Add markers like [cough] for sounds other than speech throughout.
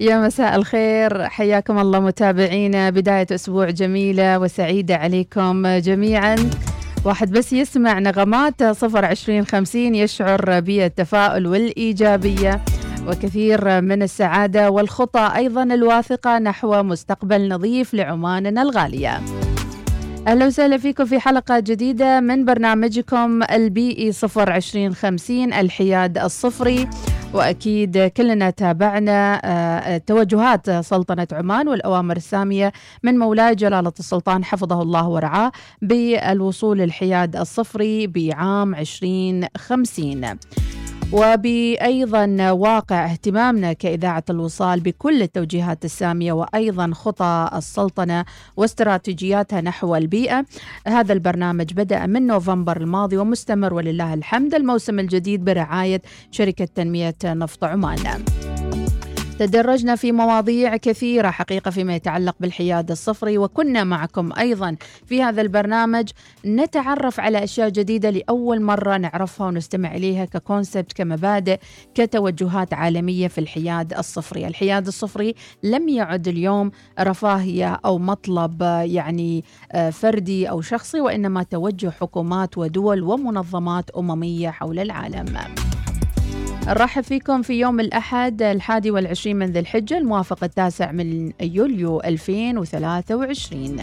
يا مساء الخير حياكم الله متابعينا. بداية أسبوع جميلة وسعيدة عليكم جميعا. واحد بس يسمع نغمات صفر عشرين خمسين يشعر بالتفاؤل والإيجابية وكثير من السعادة والخطى أيضا الواثقة نحو مستقبل نظيف لعماننا الغالية. أهلا وسهلا فيكم في حلقة جديدة من برنامجكم البيئي صفر عشرين خمسين الحياد الصفري. وأكيد كلنا تابعنا آه، توجهات سلطنة عمان والأوامر السامية من مولاي جلالة السلطان حفظه الله ورعاه بالوصول الحياد الصفري بعام 2050 وبأيضا واقع اهتمامنا كإذاعة الوصال بكل التوجيهات السامية وأيضا خطى السلطنة واستراتيجياتها نحو البيئة. هذا البرنامج بدأ من نوفمبر الماضي ومستمر ولله الحمد. الموسم الجديد برعاية شركة تنمية نفط عمان. تدرجنا في مواضيع كثيرة حقيقة فيما يتعلق بالحياد الصفري وكنا معكم أيضا في هذا البرنامج. نتعرف على أشياء جديدة لأول مرة نعرفها ونستمع إليها ككونسبت كمبادئ كتوجهات عالمية في الحياد الصفري. الحياد الصفري لم يعد اليوم رفاهية أو مطلب يعني فردي أو شخصي وإنما توجه حكومات ودول ومنظمات أممية حول العالم. نرحب فيكم في يوم الأحد الحادي والعشرين من ذي الحجة الموافق التاسع من يوليو 2023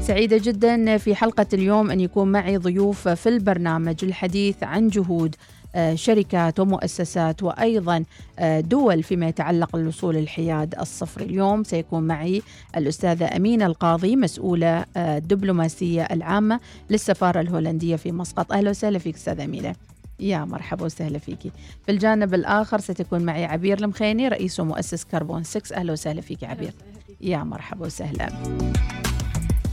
سعيدة جدا في حلقة اليوم أن يكون معي ضيوف في البرنامج الحديث عن جهود آه، شركات ومؤسسات وأيضا آه، دول فيما يتعلق بالوصول الحياد الصفري. اليوم سيكون معي الأستاذة أمينة القاضي مسؤولة آه، الدبلوماسية العامة للسفارة الهولندية في مسقط. أهلا وسهلا فيك أستاذة أمينة. يا مرحبا وسهلا فيكي. في الجانب الآخر ستكون معي عبير المخيني رئيس ومؤسس كربون 6 أهلا وسهلا فيك عبير. يا مرحبا وسهلا.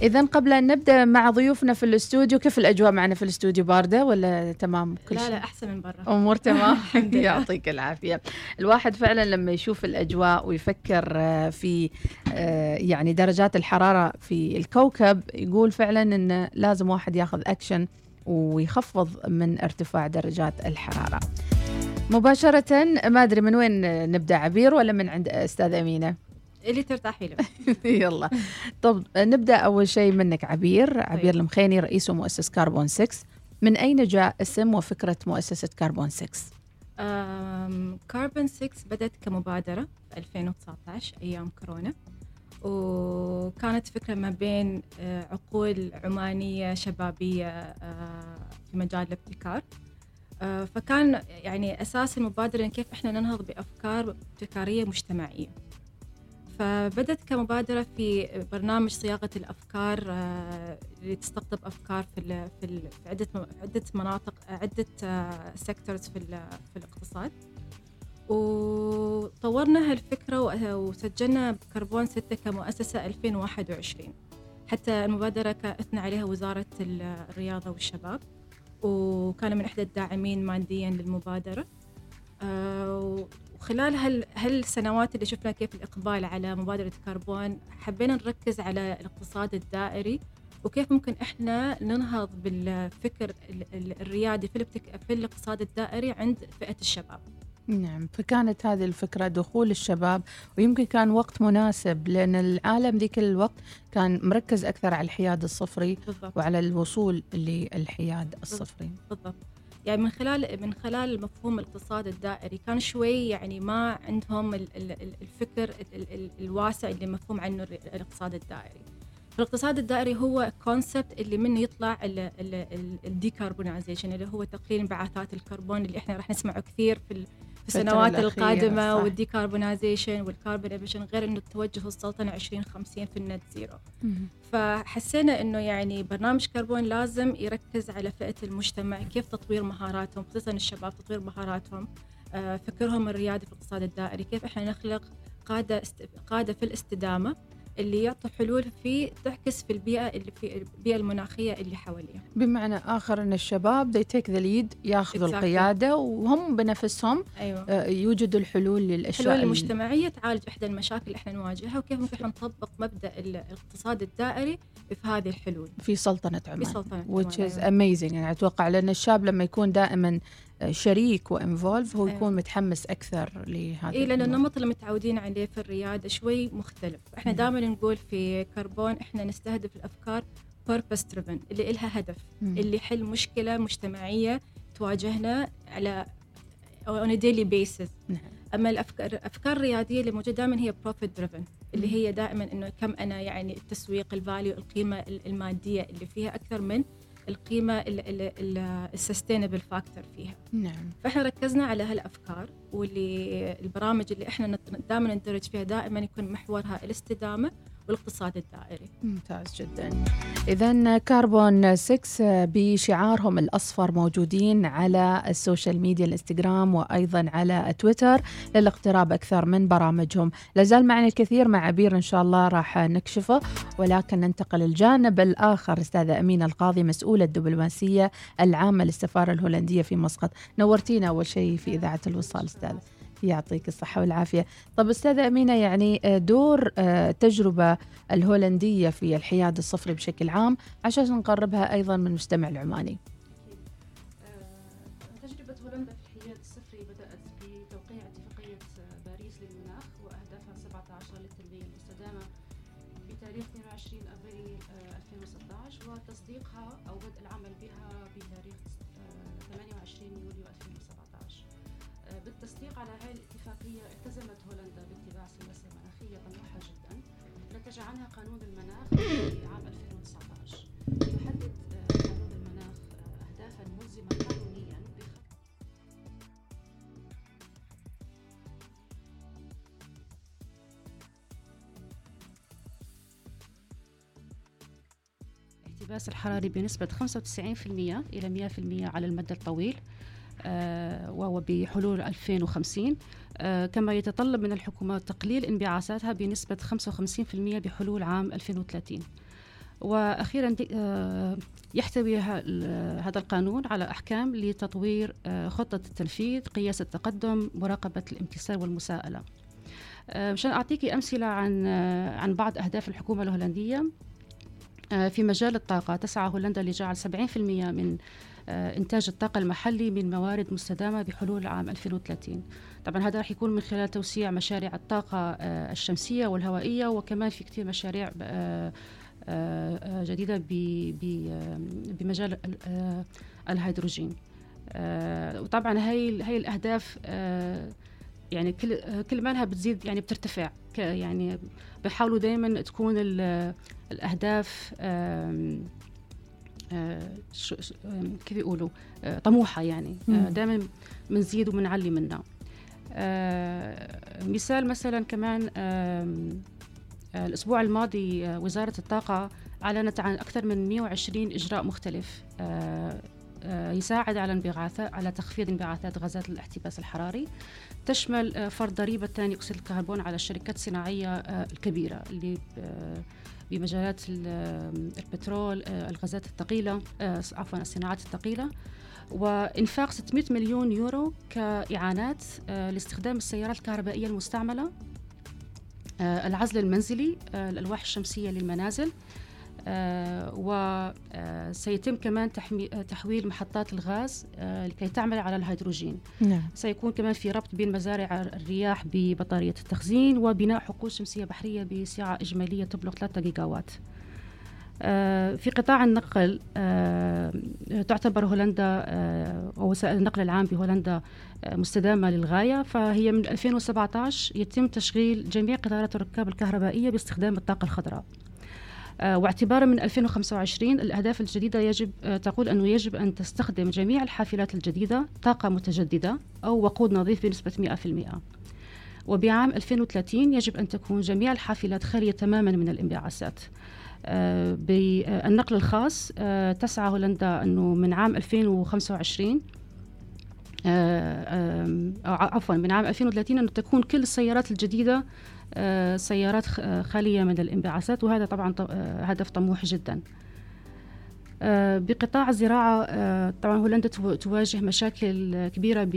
إذا قبل أن نبدأ مع ضيوفنا في الاستوديو كيف الأجواء معنا في الاستوديو؟ باردة ولا تمام؟ كل لا شيء؟ لا أحسن من برا. أمور [laughs] تمام. يعطيك العافية. الواحد فعلا لما يشوف الأجواء ويفكر آه، في آه، يعني درجات الحرارة في الكوكب يقول فعلا أنه لازم واحد ياخذ أكشن ويخفض من ارتفاع درجات الحرارة. مباشرة ما أدري من وين نبدأ عبير ولا من عند أستاذ أمينة؟ [laughs] اللي ترتاحي له. [laughs] يلا. طب نبدأ أول شيء منك عبير. عبير طيب. المخيني رئيس ومؤسس كربون 6 من أين جاء اسم وفكرة مؤسسة كربون 6 كاربون 6 بدأت كمبادرة في 2019 أيام كورونا. وكانت فكرة ما بين آه، عقول عمانية شبابية آه، في مجال الابتكار. آه، فكان يعني أساس المبادرة كيف إحنا ننهض بأفكار ابتكارية مجتمعية. فبدت كمبادرة في برنامج صياغة الأفكار اللي تستقطب أفكار في في عدة عدة مناطق عدة سيكتورز في في الاقتصاد. وطورنا هالفكرة وسجلنا بكربون 6 كمؤسسة 2021 حتى المبادرة أثنى عليها وزارة الرياضة والشباب. وكان من إحدى الداعمين ماديا للمبادرة. آه، وخلال هال هالسنوات اللي شفنا كيف الإقبال على مبادرة كربون حبينا نركز على الاقتصاد الدائري. وكيف ممكن إحنا ننهض بالفكر الريادي في, في الاقتصاد الدائري عند فئة الشباب. نعم فكانت هذه الفكرة دخول الشباب ويمكن كان وقت مناسب لأن العالم ذيك الوقت كان مركز أكثر على الحياد الصفري بالضبط. وعلى الوصول للحياد الصفري. بالضبط. يعني من خلال من خلال مفهوم الاقتصاد الدائري كان شوي يعني ما عندهم الفكر الواسع اللي مفهوم عنه الاقتصاد الدائري. الاقتصاد الدائري هو concept اللي منه يطلع ال decarbonization اللي هو تقليل انبعاثات الكربون اللي إحنا راح نسمعه كثير في السنوات القادمة وال decarbonization وال carbon emission غير إنه توجه السلطنة 2050 في ال net zero. فحسينا إنه يعني برنامج كربون لازم يركز على فئة المجتمع كيف تطوير مهاراتهم خصوصا الشباب تطوير مهاراتهم آه، فكرهم الريادي في الاقتصاد الدائري كيف إحنا نخلق قادة قادة في الاستدامة. اللي يعطوا حلول في تعكس في البيئة اللي في البيئة المناخية اللي حواليها بمعنى آخر إن الشباب they take the lead ياخذوا exactly. القيادة وهم بنفسهم أيوة. آه، يوجدوا الحلول للأشياء الحلول المجتمعية تعالج إحدى المشاكل اللي إحنا نواجهها وكيف ممكن نطبق مبدأ الاقتصاد الدائري في هذه الحلول في سلطنة عمان في سلطنة which عمان. is أيوة. amazing يعني أتوقع لأن الشاب لما يكون دائما شريك وانفولف هو يكون متحمس أكثر لهذا اي لأن النمط. اللي متعودين عليه في الرياده شوي مختلف. إحنا دائما نقول في كربون إحنا نستهدف الأفكار purpose driven اللي إلها هدف مم. اللي يحل مشكلة مجتمعية تواجهنا على daily basis. نعم. أما الأفكار الأفكار الرياديه اللي موجودة دائما هي profit driven اللي هي دائما إنه كم أنا يعني التسويق ال value القيمة المادية اللي فيها أكثر من القيمة ال sustainable factor فيها. نعم. فإحنا ركزنا على هالأفكار واللي البرامج اللي إحنا دائما ندرج فيها دائما يكون محورها الاستدامة والاقتصاد الدائري. ممتاز جدا. إذا كاربون 6 بشعارهم الأصفر موجودين على السوشيال ميديا الإنستغرام وأيضا على تويتر للاقتراب أكثر من برامجهم. لازال معنا الكثير مع عبير إن شاء الله راح نكشفه ولكن ننتقل الجانب الآخر. أستاذة أمينة القاضي مسؤولة الدبلوماسية العامة للسفارة الهولندية في مسقط. نورتينا أول شيء في إذاعة الوصال أستاذة. يعطيك الصحة والعافية. طب أستاذة أمينة يعني آه، دور التجربة آه، الهولندية في الحياد الصفري بشكل عام عشان نقربها أيضا من المستمع العماني. الاحتباس الحراري بنسبة 95% إلى 100% على المدى الطويل آه، وهو بحلول 2050 آه، كما يتطلب من الحكومات تقليل انبعاثاتها بنسبة 55% بحلول عام 2030 وأخيرا آه، يحتوي هذا القانون على أحكام لتطوير خطة التنفيذ قياس التقدم مراقبة الامتثال والمساءلة. مشان اعطيكي أمثلة عن عن بعض أهداف الحكومة الهولندية. في مجال الطاقة. تسعى هولندا لجعل 70% من آه، إنتاج الطاقة المحلي من موارد مستدامة بحلول عام 2030 طبعا هذا راح يكون من خلال توسيع مشاريع الطاقة آه، الشمسية والهوائية وكمان في كثير مشاريع آه، جديدة بمجال الهيدروجين. وطبعا هي الأهداف يعني كل كل ما انها بتزيد يعني بترتفع. يعني بحاولوا دائما تكون الأهداف آه، كيف يقولوا؟ آه، طموحة يعني. آه، دائما بنزيد وبنعلي منها. مثال مثلا كمان الأسبوع الماضي وزارة الطاقة أعلنت عن أكثر من 120 إجراء مختلف. يساعد على انبعاثات على تخفيض انبعاثات غازات الاحتباس الحراري. تشمل فرض ضريبة ثاني أكسيد الكربون على الشركات الصناعية الكبيرة اللي بمجالات البترول آه، الغازات الثقيلة آه، عفوا الصناعات الثقيلة. وإنفاق 600 مليون يورو كإعانات آه، لاستخدام السيارات الكهربائية المستعملة العزل المنزلي الألواح الشمسية للمنازل آه، وسيتم كمان آه، تحويل محطات الغاز آه، لكي تعمل على الهيدروجين. نعم. سيكون كمان في ربط بين مزارع الرياح ببطارية التخزين وبناء حقول شمسية بحرية بسعة إجمالية تبلغ 3 جيجاوات. في قطاع النقل تعتبر هولندا ووسائل النقل العام بهولندا مستدامة للغاية. فهي من 2017 يتم تشغيل جميع قطارات الركاب الكهربائية باستخدام الطاقة الخضراء. آه، واعتبارا من 2025 الأهداف الجديدة يجب آه، تقول أنه يجب أن تستخدم جميع الحافلات الجديدة طاقة متجددة أو وقود نظيف بنسبة 100% وبعام 2030 يجب أن تكون جميع الحافلات خالية تماما من الانبعاثات. آه، بالنقل الخاص تسعى هولندا أنه من عام 2025 عفوا من عام 2030 أنه تكون كل السيارات الجديدة آه، سيارات آه، خالية من الانبعاثات وهذا طبعا آه، هدف طموح جدا. بقطاع الزراعة طبعا هولندا تواجه مشاكل كبيرة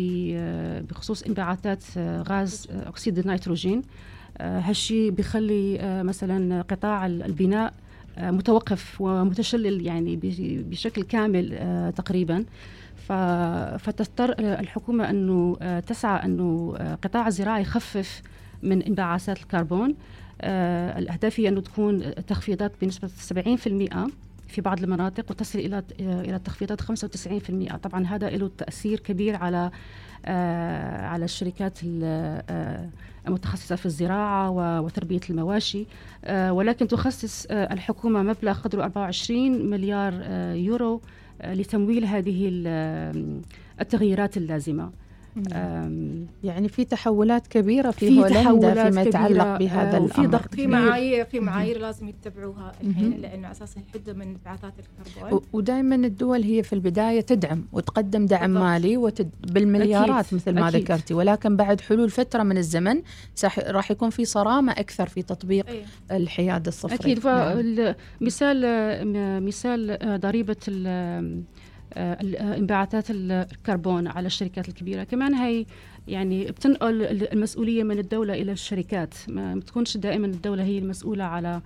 بخصوص انبعاثات غاز أكسيد النيتروجين. هالشيء بيخلي مثلا قطاع البناء متوقف ومتشلل يعني بشكل كامل تقريبا. فتضطر الحكومة أنه تسعى أنه قطاع الزراعة يخفف من انبعاثات الكربون. الأهداف هي أنه تكون تخفيضات بنسبة 70% في بعض المناطق وتصل إلى إلى تخفيضات 95% طبعا هذا له تأثير كبير على آه على الشركات آه المتخصصة في الزراعة وتربية المواشي. آه ولكن تخصص آه الحكومة مبلغ قدره 24 مليار آه يورو لتمويل هذه التغييرات اللازمة. يعني في تحولات كبيرة في, في هولندا فيما يتعلق بهذا الأمر في ضغط في معايير في معايير لازم يتبعوها الحين لأنه أساسا يحدوا من انبعاثات الكربون ودائما الدول هي في البداية تدعم وتقدم دعم بالضبط. مالي وتد... بالمليارات أكيد. مثل ما أكيد. ذكرتي ولكن بعد حلول فترة من الزمن راح يكون في صرامة أكثر في تطبيق أيه. الحياد الصفري أكيد فمثال نعم. مثال ضريبة انبعاثات الكربون على الشركات الكبيرة. كمان هي يعني بتنقل المسؤولية من الدولة إلى الشركات. ما بتكونش دائما الدولة هي المسؤولة على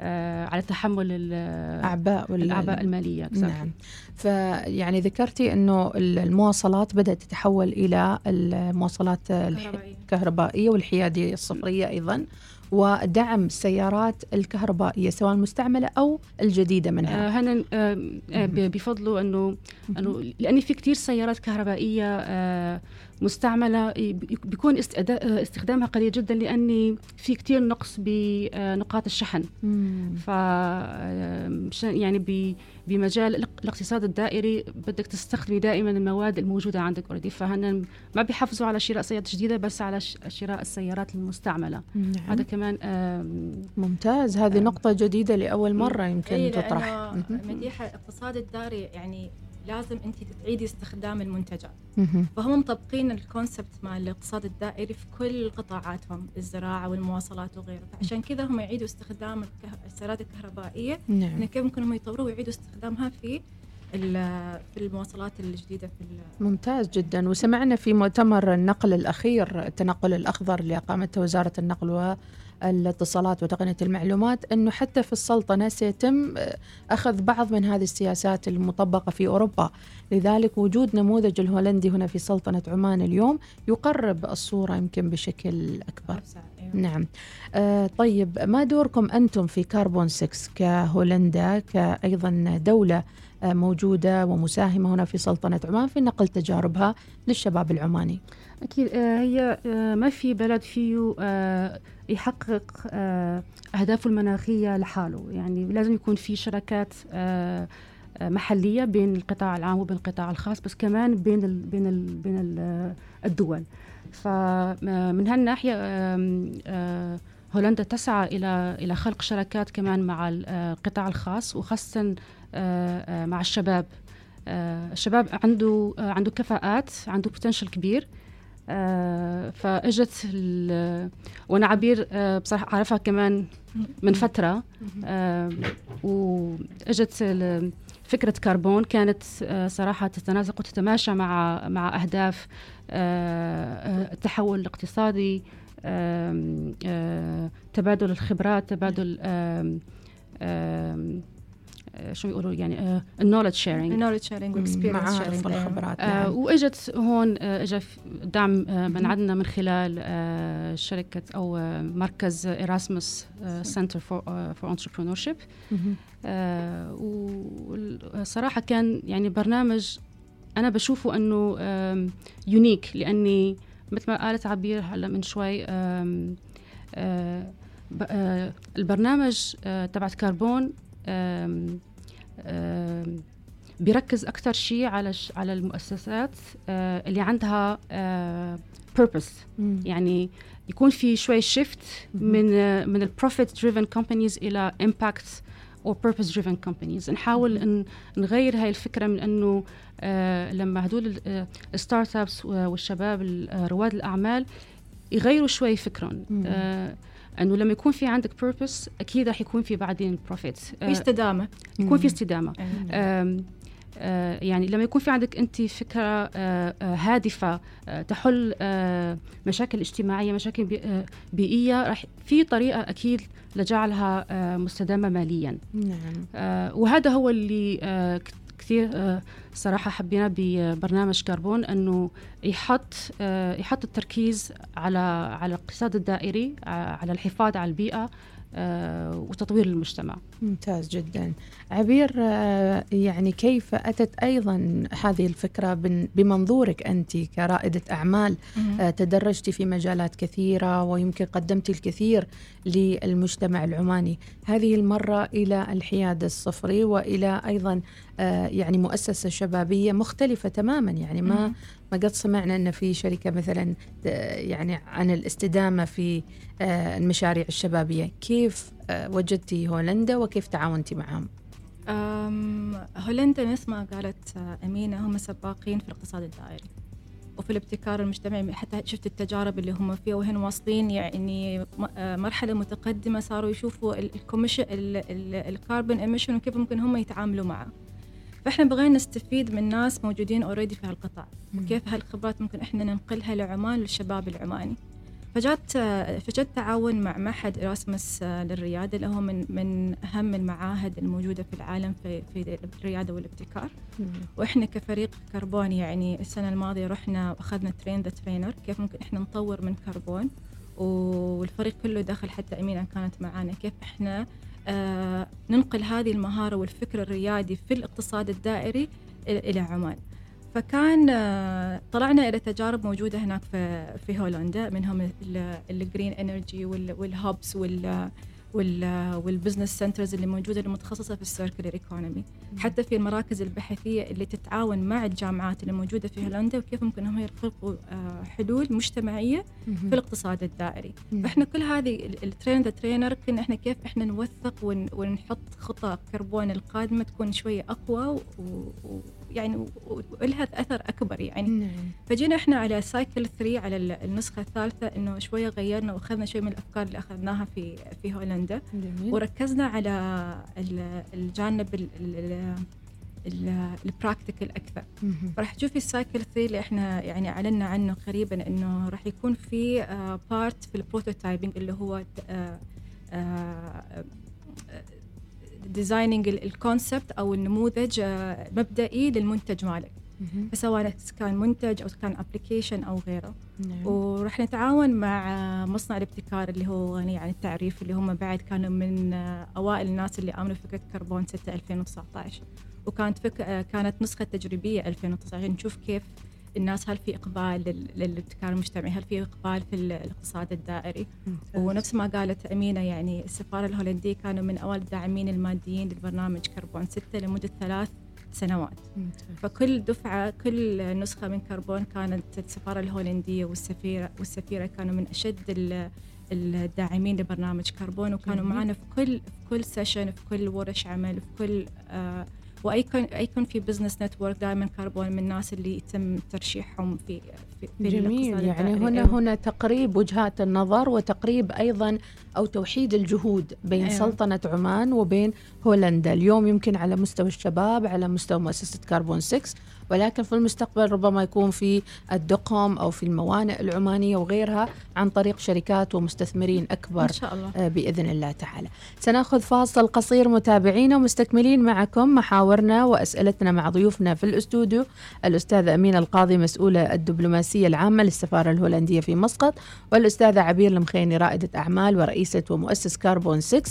آه على تحمل الأعباء الأعباء المالية. نعم. فيعني ذكرتي إنه المواصلات بدأت تتحول إلى المواصلات الكهربائيه والحيادية الصفرية أيضا. ودعم السيارات الكهربائية سواء المستعملة أو الجديدة منها. آه هنا آه آه بفضله أنه أنه لأن في كثير سيارات كهربائية آه مستعملة بيكون استخدامها قليل جدا لأني في كثير نقص بنقاط الشحن. ف يعني بمجال الاقتصاد الدائري بدك تستخدمي دائما المواد الموجودة عندك اوريدي فهن ما بيحافظوا على شراء سيارات جديدة بس على شراء السيارات المستعملة. نعم. هذا كمان ممتاز. هذه نقطة جديدة لأول مرة يمكن إيه تطرح. مديحه الاقتصاد الداري يعني لازم انت تعيدي استخدام المنتجات. فهم مطبقين الكونسبت مال الاقتصاد الدائري في كل قطاعاتهم الزراعة والمواصلات وغيره. فعشان كذا هم يعيدوا استخدام السيارات الكهربائية. نعم. كيف ممكن هم يطوروا ويعيدوا استخدامها في في المواصلات الجديدة في ممتاز جدا. وسمعنا في مؤتمر النقل الأخير التنقل الأخضر اللي أقامته وزارة النقل الاتصالات وتقنية المعلومات أنه حتى في السلطنة سيتم أخذ بعض من هذه السياسات المطبقة في أوروبا. لذلك وجود نموذج الهولندي هنا في سلطنة عمان اليوم يقرب الصورة يمكن بشكل أكبر. نعم. آه طيب ما دوركم أنتم في كاربون 6 كهولندا كأيضا دولة آه موجودة ومساهمة هنا في سلطنة عمان؟ في نقل تجاربها للشباب العماني. أكيد آه هي آه ما في بلد فيه آه يحقق أهدافه المناخية لحاله. يعني لازم يكون في شراكات محلية بين القطاع العام وبين القطاع الخاص بس كمان بين ال بين ال بين ال الدول. فمن هالناحية هولندا تسعى إلى إلى خلق شراكات كمان مع القطاع الخاص وخاصة مع الشباب. الشباب عنده عنده كفاءات عنده بوتنشل كبير. آه فاجت وأنا عبير آه بصراحة أعرفها كمان من فترة. آه وأجت فكرة كربون كانت صراحة تتناسق وتتماشى مع مع أهداف التحول الاقتصادي تبادل الخبرات تبادل شو يقولوا يعني ال knowledge sharing ال knowledge sharing و experience sharing والخبرات نعم. وإجت هون اجى دعم من عندنا من خلال شركة أو مركز ايراسموس Centre for for Entrepreneurship وصراحة كان يعني برنامج أنا بشوفه إنه unique لأني مثل ما قالت عبير هلا من شوي البرنامج تبعت كربون بيركز أكثر شيء على على المؤسسات آه، اللي عندها purpose آه، يعني يكون في شوي shift من آه، من ال profit driven companies إلى impact أو purpose driven companies نحاول ان نغير هاي الفكرة من إنه لما هدول ال startups والشباب رواد الأعمال يغيروا شوي فكرهم. أنه لما يكون في عندك purpose أكيد راح يكون في بعدين profit في آه، استدامة. يكون في استدامة. آه يعني لما يكون في عندك أنت فكرة آه آه هادفة تحل مشاكل اجتماعية مشاكل بيئية راح في طريقة أكيد لجعلها مستدامة ماليا. نعم. وهذا هو اللي كثير آه، صراحة حبينا ببرنامج كربون أنه يحط آه، يحط التركيز على على الاقتصاد الدائري على الحفاظ على البيئة آه، وتطوير المجتمع. ممتاز جدا. عبير آه، يعني كيف أتت أيضا هذه الفكرة بمنظورك أنت كرائدة أعمال؟ آه، تدرجت في مجالات كثيرة ويمكن قدمت الكثير للمجتمع العماني. هذه المرة إلى الحياد الصفري وإلى أيضا يعني مؤسسة شبابية مختلفة تماما يعني ما ما قد سمعنا أن في شركة مثلا يعني عن الاستدامة في آه، المشاريع الشبابية. كيف آه، وجدتي هولندا وكيف تعاونتي معهم؟ هولندا نفس ما قالت آه، أمينة هم سباقين في الاقتصاد الدائري وفي الابتكار المجتمعي. حتى شفت التجارب اللي هم فيها وهن واصلين يعني مرحلة متقدمة صاروا يشوفوا ال carbon emission وكيف ممكن هم يتعاملوا معه. فإحنا بغينا نستفيد من ناس موجودين already في هالقطاع. وكيف هالخبرات ممكن إحنا ننقلها لعمان للشباب العماني. فجات فجت تعاون مع معهد إراسمس للريادة اللي هو من من أهم المعاهد الموجودة في العالم في في الريادة والابتكار. وإحنا كفريق كربون يعني السنة الماضية رحنا وأخذنا train the trainer كيف ممكن إحنا نطور من كربون. والفريق كله دخل حتى أمينة كانت معانا كيف إحنا آه ننقل هذه المهارة والفكر الريادي في الاقتصاد الدائري إلى عمان. فكان آه طلعنا إلى تجارب موجودة هناك في, هولندا منهم ال green energy وال hubs وال وال business centers اللي موجودة المتخصصة في ال circular economy حتى في المراكز البحثية اللي تتعاون مع الجامعات اللي موجودة في هولندا وكيف ممكن هم يخلقوا آه، حلول مجتمعية في الاقتصاد الدائري. فإحنا كل هذه ال train the trainer كنا إحنا كيف إحنا نوثق ونحط خطى كربون القادمة تكون شوية أقوى يعني ولها أثر أكبر يعني نعم. فجينا إحنا على cycle 3 على النسخة الثالثة إنه شوية غيرنا وأخذنا شوي من الأفكار اللي أخذناها في في هولندا جميل. وركزنا على الجانب ال practical أكثر راح تشوفي ال cycle 3 اللي إحنا يعني أعلنا عنه قريبا إنه راح يكون في part في ال prototyping اللي هو designing ال concept أو النموذج آه، مبدئي للمنتج مالك. سواء كان منتج أو كان application أو غيره. نعم. وراح نتعاون مع مصنع الابتكار اللي هو غني عن التعريف اللي هم بعد كانوا من آه، أوائل الناس اللي آمنوا فكره كربون 6 2019 وكانت فك... آه، كانت نسخة تجريبية 2019 نشوف كيف الناس هل في إقبال للابتكار المجتمعي هل في إقبال في الاقتصاد الدائري. ونفس ما قالت أمينة يعني السفارة الهولندية كانوا من اوائل الداعمين الماديين للبرنامج كربون 6 لمدة ثلاث سنوات ممتاز. فكل دفعة كل نسخة من كربون كانت السفارة الهولندية والسفيره والسفيرة كانوا من أشد الداعمين لبرنامج كربون وكانوا معنا في كل في كل session في كل ورش عمل في كل آه وايكون أيكون في business network دائما كربون من الناس اللي يتم ترشيحهم في في, في جميل. يعني هنا هنا تقريب وجهات النظر وتقريب أيضا أو توحيد الجهود بين أيوة. سلطنة عمان وبين هولندا. اليوم يمكن على مستوى الشباب على مستوى مؤسسة كربون 6 ولكن في المستقبل ربما يكون في الدقم أو في الموانئ العمانية وغيرها عن طريق شركات ومستثمرين أكبر إن شاء الله. آه، بإذن الله تعالى. سنأخذ فاصل قصير متابعينا ومستكملين معكم محاورنا وأسئلتنا مع ضيوفنا في الأستوديو. الأستاذة أمينة القاضي مسؤولة الدبلوماسية العامة للسفارة الهولندية في مسقط والأستاذة عبير المخيني رائدة أعمال ورئيسة ومؤسس كاربون 6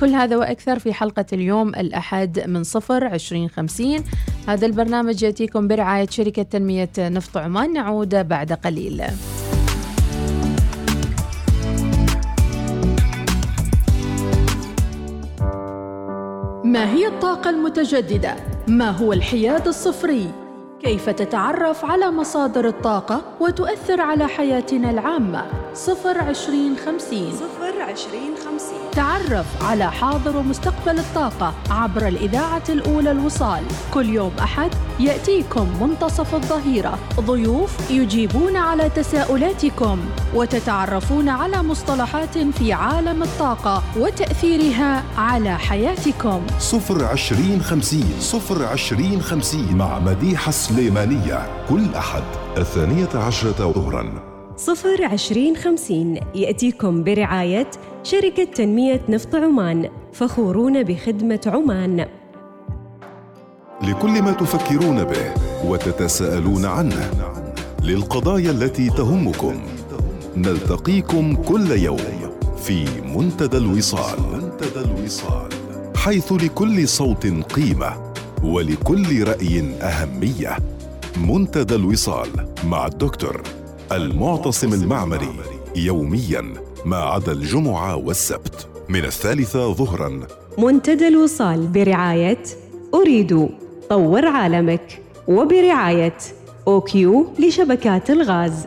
كل هذا وأكثر في حلقة اليوم الأحد من صفر عشرين خمسين هذا البرنامج يأتيكم برعاية شركة تنمية نفط عمان نعود بعد قليل ما هي الطاقة المتجددة؟ ما هو الحياد الصفري؟ كيف تتعرف على مصادر الطاقة وتؤثر على حياتنا العامة؟ صفر عشرين خمسين. صفر عشرين خمسين. تعرف على حاضر ومستقبل الطاقة عبر الإذاعة الأولى الوصال. كل يوم أحد يأتيكم منتصف الظهيرة. ضيوف يجيبون على تساؤلاتكم وتتعرفون على مصطلحات في عالم الطاقة وتأثيرها على حياتكم. صفر عشرين خمسين. صفر عشرين خمسين مع مديحة السليمانية كل أحد الثانية عشرة ظهراً. صفر عشرين خمسين يأتيكم برعاية شركة تنمية نفط عمان فخورون بخدمة عمان. لكل ما تفكرون به وتتساءلون عنه للقضايا التي تهمكم. نلتقيكم كل يوم في منتدى الوصال. منتدى الوصال حيث لكل صوت قيمة ولكل رأي أهمية. منتدى الوصال مع الدكتور المعتصم المعمري يوميا ما عدا الجمعة والسبت. من الثالثه ظهرا. منتدى الوصال برعاية أريد طور عالمك وبرعاية أوكيو لشبكات الغاز.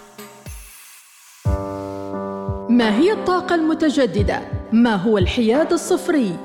ما هي الطاقة المتجددة؟ ما هو الحياد الصفري؟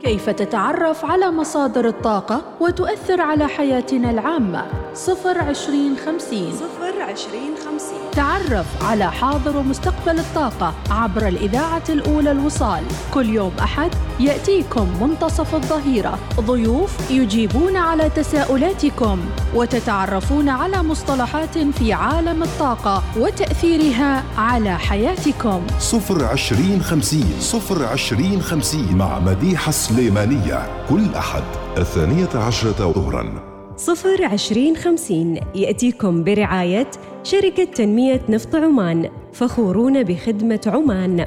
كيف تتعرف على مصادر الطاقة وتؤثر على حياتنا العامة؟ صفر عشرين خمسين. صفر عشرين خمسين. تعرف على حاضر ومستقبل الطاقة عبر الإذاعة الأولى الوصال. كل يوم أحد يأتيكم منتصف الظهيرة. ضيوف يجيبون على تساؤلاتكم وتتعرفون على مصطلحات في عالم الطاقة وتأثيرها على حياتكم. صفر عشرين خمسين. صفر عشرين خمسين مع مديحة سليمانية. كل أحد الثانية عشرة ظهراً. صفر عشرين خمسين يأتيكم برعاية شركة تنمية نفط عمان فخورون بخدمة عمان.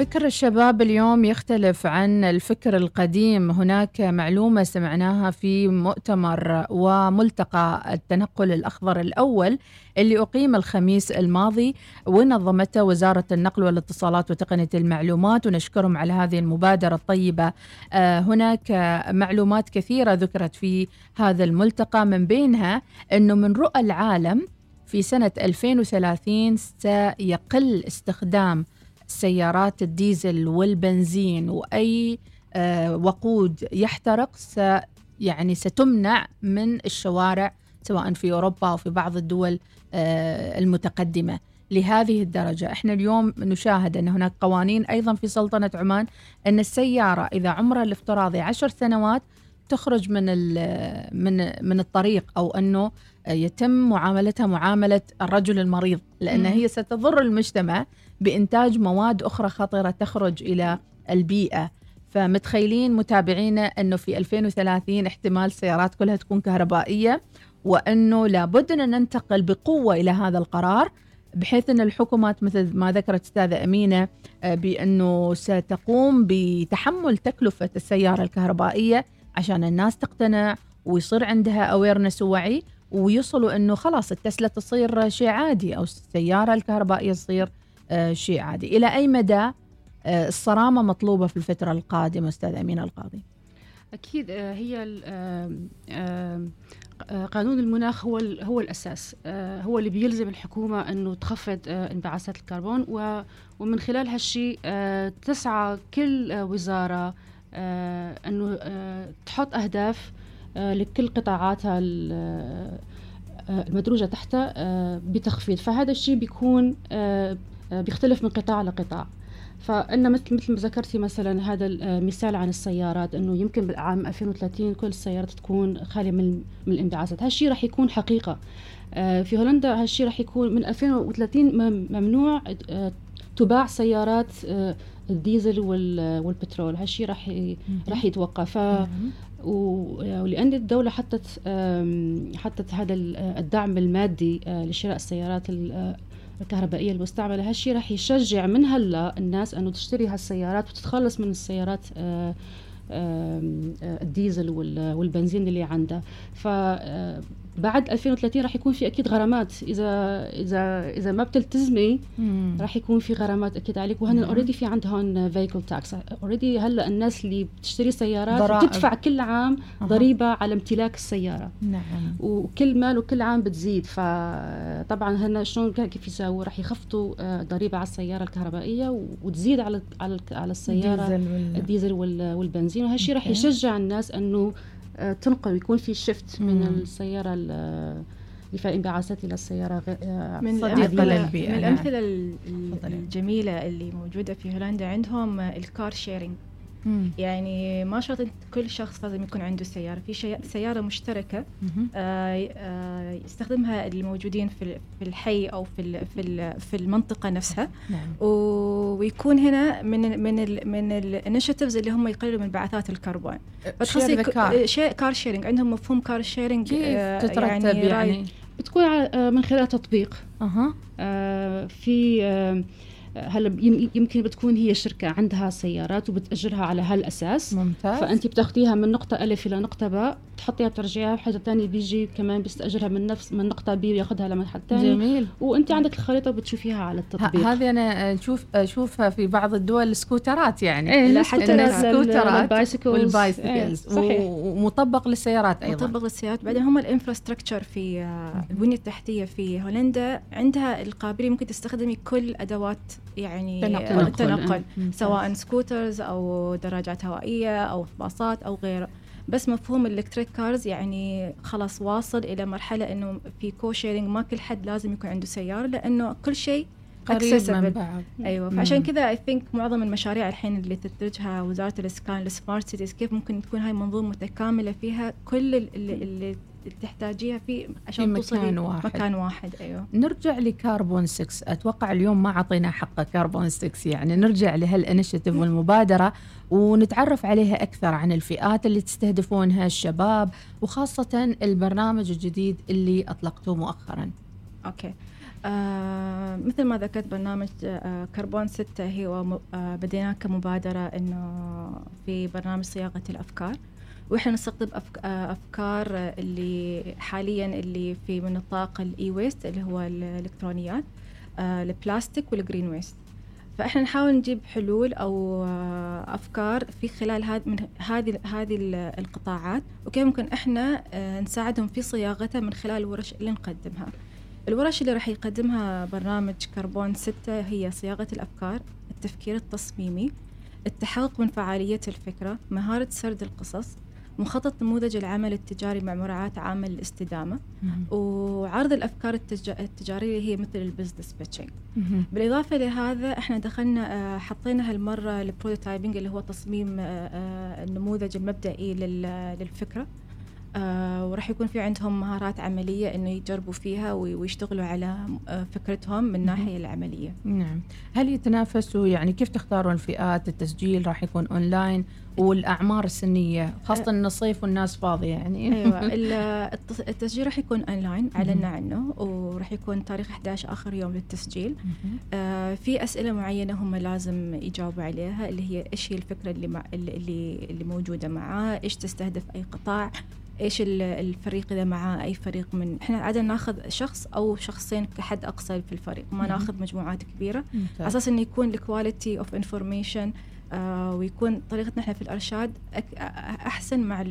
فكر الشباب اليوم يختلف عن الفكر القديم. هناك معلومة سمعناها في مؤتمر وملتقى التنقل الأخضر الأول اللي أقيم الخميس الماضي ونظمته وزارة النقل والاتصالات وتقنية المعلومات. ونشكرهم على هذه المبادرة الطيبة. آه، هناك معلومات كثيرة ذكرت في هذا الملتقى من بينها أنه من رؤى العالم في سنة 2030 سيقل استخدام سيارات الديزل والبنزين وأي آه، وقود يحترق س يعني ستمنع من الشوارع سواء في أوروبا أو في بعض الدول آه، المتقدمة لهذه الدرجة إحنا اليوم نشاهد أن هناك قوانين أيضا في سلطنة عمان أن السيارة إذا عمرها الافتراضي عشر سنوات تخرج من ال- من من الطريق أو أنه يتم معاملتها معاملة الرجل المريض لأن. هي ستضر المجتمع بإنتاج مواد أخرى خطرة تخرج إلى البيئة. فمتخيلين متابعينا أنه في 2030 احتمال السيارات كلها تكون كهربائية وأنه لابد أن ننتقل بقوة إلى هذا القرار بحيث أن الحكومات مثل ما ذكرت أستاذة أمينة آه، بأنه ستقوم بتحمل تكلفة السيارة الكهربائية عشان الناس تقتنع ويصير عندها أويرنس ووعي ويوصلوا أنه خلاص التسلا تصير شيء عادي أو السيارة الكهربائية تصير شيء عادي. إلى أي مدى آه، الصرامة مطلوبة في الفترة القادمة أستاذ أمين القاضي؟ أكيد آه، هي آه، قانون المناخ هو هو الأساس. آه، هو اللي بيلزم الحكومة أنه تخفض آه، انبعاثات الكربون ومن خلال هالشيء آه، تسعى كل آه، وزارة آه، أنه آه، تحط أهداف آه، لكل قطاعاتها ال- آه، المدروجة تحتها آه، بتخفيض. فهذا الشيء بيكون آه، آه، بيختلف من قطاع لقطاع. فإن مثل مثل ما ذكرتي مثلا هذا المثال عن السيارات إنه يمكن بالعام 2030 كل السيارات تكون خالية من من الإنبعاثات، هالشيء راح يكون حقيقة. آه، في هولندا هالشيء راح يكون من 2030 مم- ممنوع آه، تباع سيارات آه، الديزل وال- والبترول، هالشيء راح راح يتوقف. ف و- ولأن الدولة حطت حطت هذا ال- الدعم المادي آه، لشراء السيارات ال- الكهربائية المستعملة هالشيء راح يشجع من هلا الناس أنه تشتري هالسيارات وتتخلص من السيارات آه، آه، الديزل وال- والبنزين اللي عندها. ف آه، بعد 2030 راح يكون في أكيد غرامات إذا إذا إذا ما بتلتزمي. راح يكون في غرامات أكيد عليك وهن نعم. already في عندهم vehicle tax already هلأ الناس اللي بتشتري سيارات ضرائب. بتدفع كل عام. ضريبة على امتلاك السيارة نعم وكل مال وكل عام بتزيد فطبعا هن شلون كيف يساووا راح يخفضوا آه، ضريبة على السيارة الكهربائية وتزيد على على على السيارة ديزل وال- الديزل وال- والبنزين وهالشيء راح. يشجع الناس إنه تنقل ويكون في shift من مم. السيارة ال- اللي فيها انبعاثات إلى السيارة غير آه، من صديقة الأمثلة للبيئة، من نعم. الأمثلة ال- ال- تفضلي. الجميلة اللي موجودة في هولندا عندهم آه، ال car sharing مم. يعني ما شرط كل شخص لازم يكون عنده سيارة. في شي- سيارة مشتركة. آه، آه، يستخدمها الموجودين في في الحي أو في ال- في ال- في المنطقة نفسها. نعم. ويكون هنا من من ال من initiatives اللي هم يقللوا من انبعاثات الكربون. the car. شيء car sharing عندهم مفهوم car sharing كيف تترتب يعني بتكون على- آه، من خلال تطبيق. أها. آه، في آه، هلا يم- يمكن بتكون هي شركة عندها سيارات وبتأجرها على هالأساس. ممتاز. فأنت بتاخذيها من نقطة الف إلى نقطة باء بتحطيها بترجعيها حدا تاني بيجي كمان بيستأجرها من نفس من نقطة B وياخذها لمحل تاني. جميل. وأنت عندك الخريطة وبتشوفيها على التطبيق. هذه أنا أشوف أشوفها في بعض الدول ال scooterات يعني. إيه لا، حتى ال scooterات ال bicycles. وال bicycles. صحيح. و- ومطبق للسيارات أيضا. مطبق للسيارات. بعدين هم ال infrastructure في آه، البنية التحتية في هولندا. عندها القابلية ممكن تستخدمي كل أدوات يعني تنقل. التنقل ممتاز. سواء scooters أو دراجات هوائية أو باصات أو غيره بس مفهوم ال electric cars يعني خلاص واصل إلى مرحلة إنه في car sharing ما كل حد لازم يكون عنده سيارة لأنه كل شيء قريب من. بعض أيوه. فعشان كذا I think معظم المشاريع الحين اللي تدرجها وزارة الإسكان ال smart cities كيف ممكن تكون هاي منظومة متكاملة فيها كل ال- اللي, اللي تحتاجيها في في عشان توصلي مكان واحد. مكان واحد أيوه. نرجع لكربون 6 أتوقع اليوم ما أعطينا حقه كربون 6 يعني. نرجع لهال initiative والمبادرة ونتعرف عليها أكثر عن الفئات اللي تستهدفونها الشباب وخاصة البرنامج الجديد اللي أطلقتوه مؤخرا. okay. آه مثل ما ذكرت برنامج آه كربون ستة هو آه بديناه كمبادرة إنه في برنامج صياغة الأفكار. وإحنا نستقطب آه أفكار آه، اللي حاليا اللي في من نطاق ال e-waste اللي هو الإلكترونيات آه البلاستيك وال green waste. فإحنا نحاول نجيب حلول أو آه أفكار في خلال هذه من هذه هذه ال- القطاعات وكيف ممكن إحنا آه نساعدهم في صياغتها من خلال الورش اللي نقدمها. الورش اللي راح يقدمها برنامج كربون ستة هي صياغة الأفكار التفكير التصميمي التحقق من فعالية الفكرة مهارة سرد القصص مخطط نموذج العمل التجاري مع مراعاة عامل الاستدامة. وعرض الأفكار التج- التجارية اللي هي مثل ال business pitching بالإضافة لهذا إحنا دخلنا آه، حطينا هالمرة ال prototyping اللي هو تصميم آه، آه، النموذج المبدئي لل- للفكرة. آه، وراح يكون في عندهم مهارات عملية إنه يجربوا فيها وي- ويشتغلوا على آه، فكرتهم من الناحية العملية. نعم. هل يتنافسوا؟ يعني كيف تختارون الفئات؟ التسجيل راح يكون اونلاين والأعمار السنية خاصة إن الصيف والناس فاضية يعني. [laughs] التص- التسجيل راح يكون اونلاين أعلنا عنه وراح يكون تاريخ 11 آخر يوم للتسجيل. آه في أسئلة معينة هم لازم يجاوبوا عليها اللي هي إيش هي الفكرة اللي اللي اللي, اللي موجودة معاه؟ إيش تستهدف أي قطاع؟ إيش ال- الفريق إذا معاه أي فريق من إحنا عادة ناخذ شخص أو شخصين كحد أقصى في الفريق ما. ناخذ مجموعات كبيرة على. أساس إنه يكون ال quality of information ويكون طريقتنا إحنا في الأرشاد أحسن مع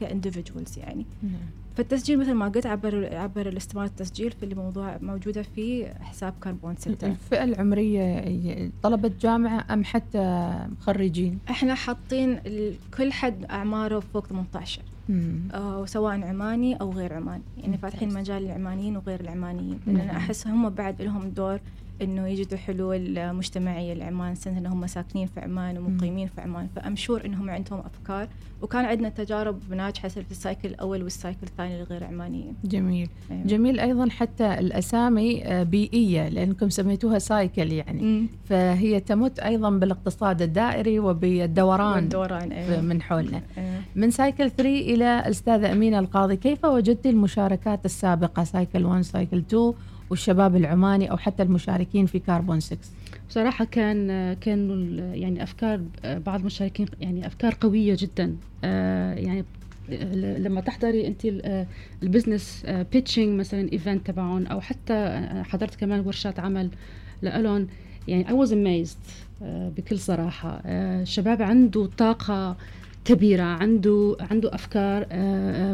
ك individuals يعني نعم. فالتسجيل مثل ما قلت عبر عبر الاستمارة التسجيل في الموضوع موجودة في حساب كربون ستة الفئة العمرية طلبة جامعة أم حتى خريجين إحنا حاطين كل حد أعماره فوق 18 مم. آه، سواء عماني أو غير عماني. يعني فاتحين مجال للعمانيين وغير العمانيين. لأن. أنا احس هم بعد لهم دور إنه يجدوا حلول مجتمعية لعمان سنة ان هم ساكنين في عمان ومقيمين في عمان. ف I'm sure إنهم عندهم أفكار. وكان عندنا تجارب ناجحه في ال cycle الأول وال cycle الثاني للغير عمانيين جميل. أيوة. جميل. أيضا حتى الأسامي آه، بيئية لأنكم سميتوها cycle يعني. مم. فهي تمت أيضا بالاقتصاد الدائري وبالدوران والدوران أيوة. من حولنا. أيوة. من cycle 3 إلى الأستاذة أمينة القاضي كيف وجدت المشاركات السابقة؟ cycle 1 cycle 2 والشباب العماني أو حتى المشاركين في كاربون 6 بصراحة كان ال- يعني أفكار بعض المشاركين يعني أفكار قوية جدا. آه، يعني لما تحضري أنت ال business pitching مثلا event تبعهم أو حتى حضرت كمان ورشات عمل لإلهن يعني I was amazed بكل صراحة. الشباب عنده طاقة كبيرة عنده عنده أفكار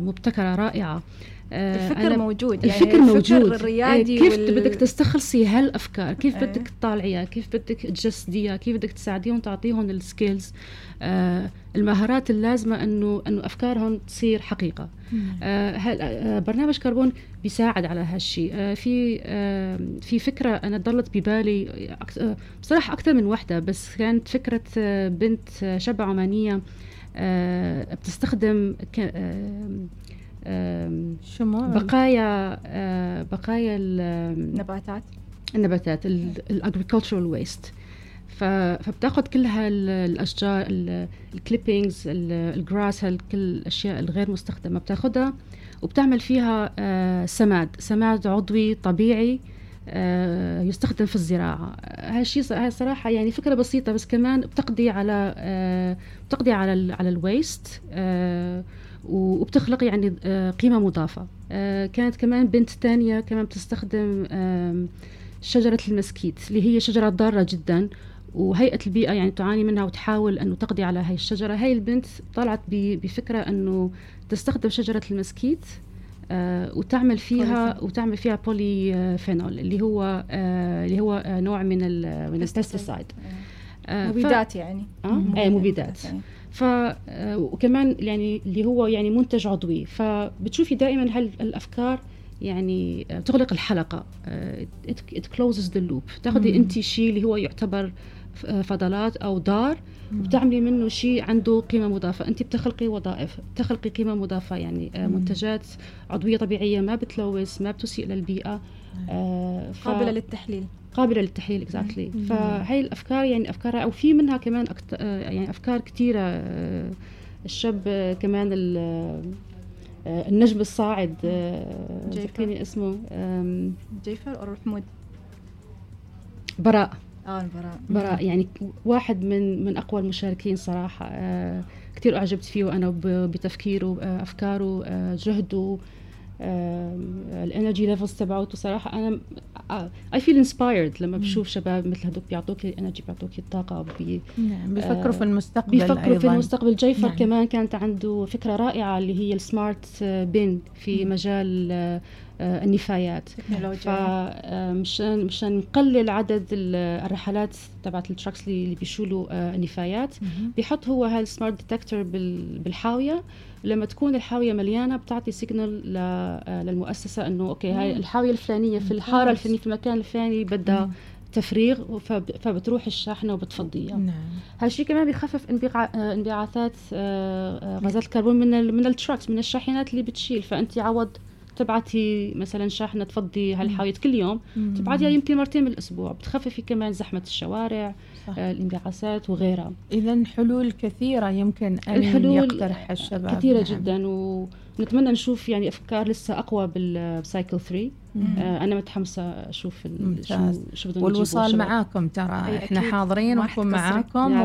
مبتكرة رائعة. الفكر أنا موجود يعني الفكر موجود. الريادي كيف وال... بدك تستخلصي هالأفكار؟ كيف أه. بدك تطالعيها؟ كيف بدك تجسديها؟ كيف بدك تساعديهم تعطيهم ال skills آه المهارات اللازمة إنه إنه أفكارهم تصير حقيقة. آه, آه برنامج كربون بيساعد على هالشيء آه في آه في فكرة أنا ضلت ببالي آه بصراحة أكثر من وحدة بس كانت فكرة آه بنت آه شابه عمانية آه بتستخدم شو بقايا آه، بقايا النباتات. النباتات ال agricultural waste فبتاخذ كل هالاشجار ال clippings ال grass كل الأشياء الغير مستخدمة بتاخذها وبتعمل فيها آه، سماد. سماد عضوي طبيعي آه، يستخدم في الزراعة. هالشيء صراحة يعني فكرة بسيطة بس كمان بتقضي على بتقضي على على ال waste وبتخلق يعني آه، قيمة مضافة. آه، كانت كمان بنت تانية كمان بتستخدم شجرة المسكيت اللي هي شجرة ضارة جدا. وهيئة البيئة يعني تعاني منها وتحاول أنه تقضي على هاي الشجرة. هاي البنت طلعت بفكرة أنه تستخدم شجرة المسكيت آه وتعمل فيها وتعمل فيها polyphenol اللي هو اللي هو نوع من ال من ال pesticide آه. مبيدات يعني. آه مبيدات, مبيدات. يعني. ف آه، وكمان يعني اللي هو يعني منتج عضوي. فبتشوفي دائما هالأفكار يعني آه، تغلق الحلقة it closes the loop تاخذي انت شيء اللي هو يعتبر آه، فضلات أو ضار وبتعملي منه شيء عنده قيمة مضافة. انت بتخلقي وظائف بتخلقي قيمة مضافة. يعني منتجات عضوية طبيعية ما بتلوث ما بتسيء للبيئة ف... قابلة للتحليل. قابلة للتحليل exactly. فهي الأفكار يعني أفكار أو في منها كمان أكت... يعني أفكار كثيره آه، الشاب آه، كمان آه، النجم الصاعد ذكريني اسمه جيفر أو حمود براء. آه البراء. براء يعني واحد من من أقوى المشاركين صراحة كثير أعجبت فيه وأنا بتفكيره أفكاره جهده ال energy levels تبعته صراحة أنا I feel inspired لما بشوف شباب مثل هذوك بيعطوك ال energy بيعطوك الطاقة بي نعم بيفكروا في المستقبل بيفكروا أيضاً. في المستقبل. جيفر نعم. كمان كانت عنده فكرة رائعة اللي هي ال smart bin في مم. مجال آه، النفايات. فمشان مشان نقلل عدد الرحلات تبعت ال trucks اللي بيشيلوا آه، النفايات بيحط هو هال smart detector بالحاوية. لما تكون الحاوية مليانة بتعطي signal آه، للمؤسسة إنه okay هاي الحاوية الفلانية في الحارة الفلانية في المكان الفلاني بدها تفريغ فبتروح الشاحنة وبتفضيها. نعم. هالشيء كمان بيخفف آه، انبعاثات آه، غازات الكربون من من ال trucks من الشاحنات اللي بتشيل. فأنت عوض تبعتي مثلا شاحنة تفضي هالحاويه كل يوم تبعتيها يمكن مرتين بالأسبوع بتخففي كمان زحمة الشوارع صح. آه الانبعاثات وغيرها اذا حلول كثيرة يمكن أن الحلول يقترح الشباب كثيرة نعم. جدا ونتمنى نشوف يعني أفكار لسه أقوى بال cycle 3 آه أنا متحمسة أشوف شو شو والوصال معاكم ترى. إحنا حاضرين ونكون معاكم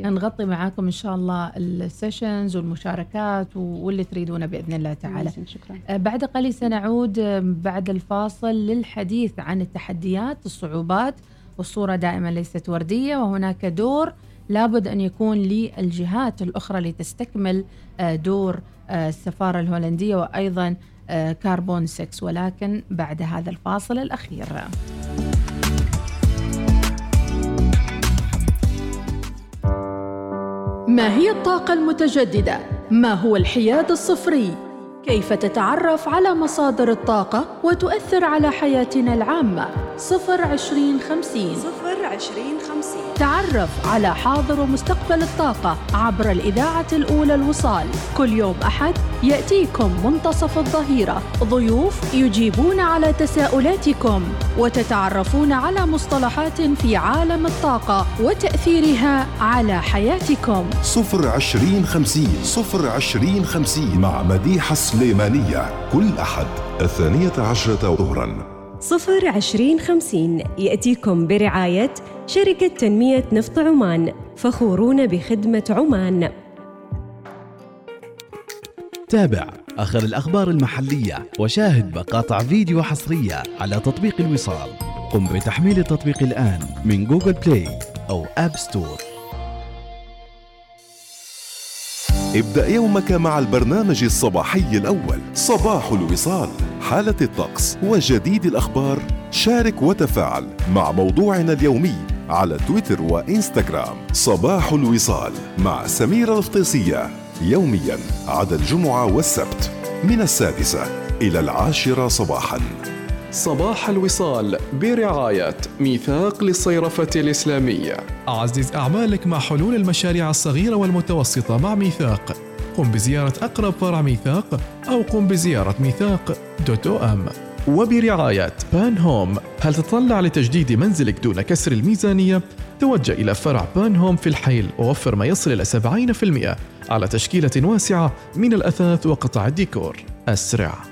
ونغطي معاكم إن شاء الله ال sessions والمشاركات واللي تريدونه بإذن الله تعالى. شكرا. آه بعد قليل سنعود آه، بعد الفاصل للحديث عن التحديات الصعوبات والصورة دائما ليست وردية وهناك دور لابد أن يكون للجهات الأخرى لتستكمل آه، دور آه، السفارة الهولندية وأيضا آه، كاربون 6 ولكن بعد هذا الفاصل الأخير ما هي الطاقة المتجددة؟ ما هو الحياد الصفري؟ كيف تتعرف على مصادر الطاقة وتؤثر على حياتنا العامة؟ صفر عشرين خمسين صفر عشرين خمسين تعرف على حاضر ومستقبل الطاقة عبر الإذاعة الأولى الوصال. كل يوم أحد يأتيكم منتصف الظهيرة. ضيوف يجيبون على تساؤلاتكم وتتعرفون على مصطلحات في عالم الطاقة وتأثيرها على حياتكم. صفر عشرين خمسين صفر عشرين خمسين مع مديحة سليمانية. كل أحد الثانية عشرة ظهراً. صفر عشرين خمسين يأتيكم برعاية شركة تنمية نفط عمان فخورون بخدمة عمان. تابع آخر الأخبار المحلية وشاهد مقاطع فيديو حصرية على تطبيق الوصال. قم بتحميل التطبيق الآن من جوجل بلاي أو آب ستور ابدأ يومك مع البرنامج الصباحي الأول. صباح الوصال. حالة الطقس وجديد الأخبار. شارك وتفاعل مع موضوعنا اليومي على تويتر وإنستغرام. صباح الوصال مع سميرة الفطيسية يوميا عدا الجمعة والسبت من السادسة إلى العاشرة صباحاً. صباح الوصال برعاية ميثاق للصيرفة الإسلامية. عزز أعمالك مع حلول المشاريع الصغيرة والمتوسطة مع ميثاق. قم بزيارة أقرب فرع ميثاق أو قم بزيارة ميثاق دوت أو أم. وبرعاية بان هوم هل تطلع لتجديد منزلك دون كسر الميزانية؟ توجه إلى فرع بان هوم في الحيل ووفر ما يصل إلى 70% على تشكيلة واسعة من الأثاث وقطع الديكور. أسرع.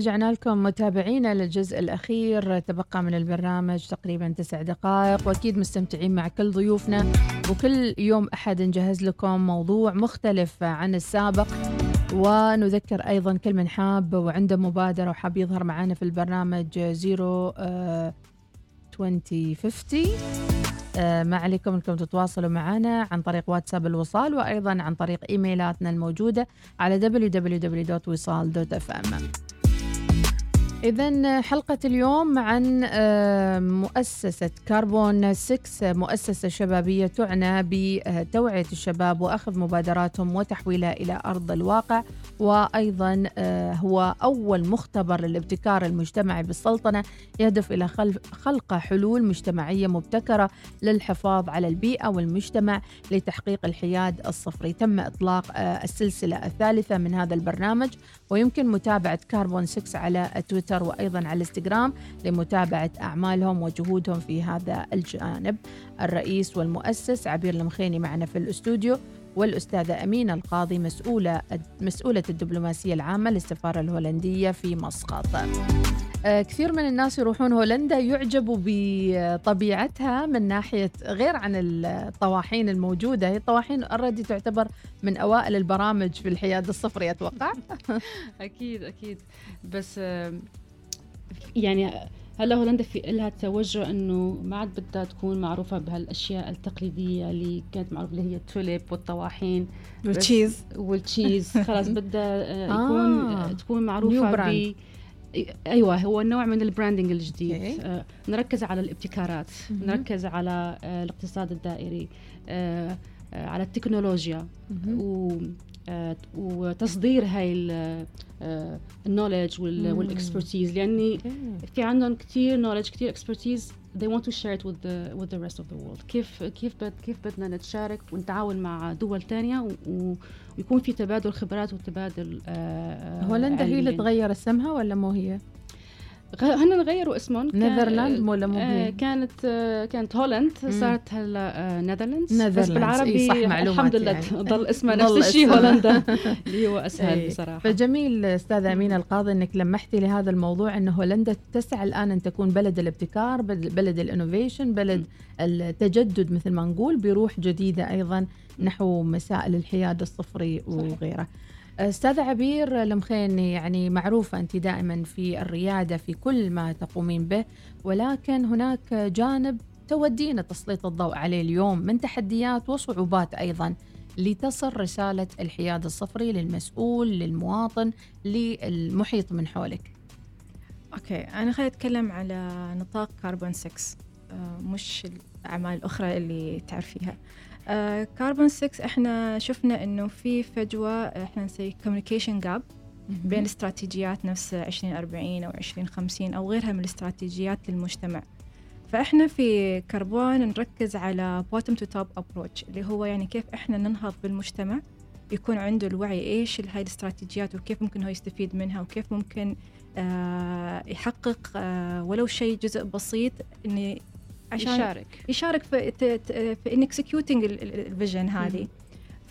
ورجعنا لكم متابعينا للجزء الأخير. تبقى من البرنامج تقريبا تسع دقائق وأكيد مستمتعين مع كل ضيوفنا. وكل يوم أحد نجهز لكم موضوع مختلف عن السابق. ونذكر أيضا كل من حاب وعنده مبادرة وحاب يظهر معنا في البرنامج زيرو 2050 آه، ما عليكم إنكم تتواصلوا معنا عن طريق واتساب الوصال وأيضا عن طريق إيميلاتنا الموجودة على www.wisal.fm إذا حلقة اليوم عن مؤسسة كربون 6 مؤسسة شبابية تعنى بتوعية الشباب وأخذ مبادراتهم وتحويلها إلى أرض الواقع وأيضا آه، هو أول مختبر للابتكار المجتمعي بالسلطنة يهدف إلى خلق حلول مجتمعية مبتكرة للحفاظ على البيئة والمجتمع لتحقيق الحياد الصفري. تم إطلاق آه، السلسلة الثالثة من هذا البرنامج. ويمكن متابعة كربون 6 على تويتر وأيضا على الانستغرام لمتابعة أعمالهم وجهودهم في هذا الجانب. الرئيس والمؤسس عبير المخيني معنا في الأستوديو. والأستاذة أمينة القاضي مسؤولة مسؤولة الدبلوماسية العامة للسفارة الهولندية في مسقط. آه، كثير من الناس يروحون هولندا يعجبوا بطبيعتها من ناحية غير عن الطواحين الموجودة. هي الطواحين اوريدي تعتبر من أوائل البرامج في الحياد الصفري أتوقع. [laughs] أكيد أكيد. بس يعني هلا هولندا في لها توجه إنه ما عاد بدها تكون معروفة بهالأشياء التقليدية اللي كانت معروفة اللي هي التوليب والطواحين والتشيز. والتشيز. [laughs] خلاص بدها آه، يكون آه. تكون معروفة ب أيوه هو نوع من ال branding الجديد. آه نركز على الابتكارات. م-م. نركز على آه الاقتصاد الدائري. آه آه على التكنولوجيا. و آه وتصدير هاي ال knowledge وال expertise لأني في عندهم كثير knowledge كثير expertise they want to share it with the with the rest of the world. كيف كيف بد كيف بدنا نتشارك ونتعاون مع دول ثانية ويكون في تبادل خبرات وتبادل آه هولندا هي اللي تغير اسمها ولا مو هي؟ هن غيروا اسمهم. Netherlands ولا مو آه كانت آه كانت Holland صارت هلا آه Netherlands بس بالعربي صح الحمد لله يعني. [laughs] ضل اسمها نفس الشيء هولندا. [laughs] [laughs] اللي هو أسهل أي. بصراحة. فجميل أستاذة أمينة القاضي إنك لمحتي لهذا الموضوع إن هولندا تسعى الآن أن تكون بلد الابتكار بلد الإنوفيشن بلد التجدد مثل ما نقول بروح جديدة أيضا نحو مسائل الحياد الصفري وغيره. استاذة عبير المخيني يعني معروفة أنت دائما في الريادة في كل ما تقومين به ولكن هناك جانب تودينا تسليط الضوء عليه اليوم من تحديات وصعوبات أيضا لتصل رسالة الحياد الصفري للمسؤول للمواطن للمحيط من حولك. أوكي أنا خليني أتكلم على نطاق كاربون 6 آه، مش الأعمال الأخرى اللي تعرفيها. كاربون 6 إحنا شفنا إنه في فجوة إحنا نسوي communication gap بين استراتيجيات نفس 2040 أو 2050 أو غيرها من الاستراتيجيات للمجتمع. فإحنا في كربون نركز على bottom to top approach اللي هو يعني كيف إحنا ننهض بالمجتمع يكون عنده الوعي إيش هاي الاستراتيجيات وكيف ممكن هو يستفيد منها وكيف ممكن آه يحقق آه ولو شيء جزء بسيط إنه عشان يشارك. يشارك في في in executing ال vision هذه.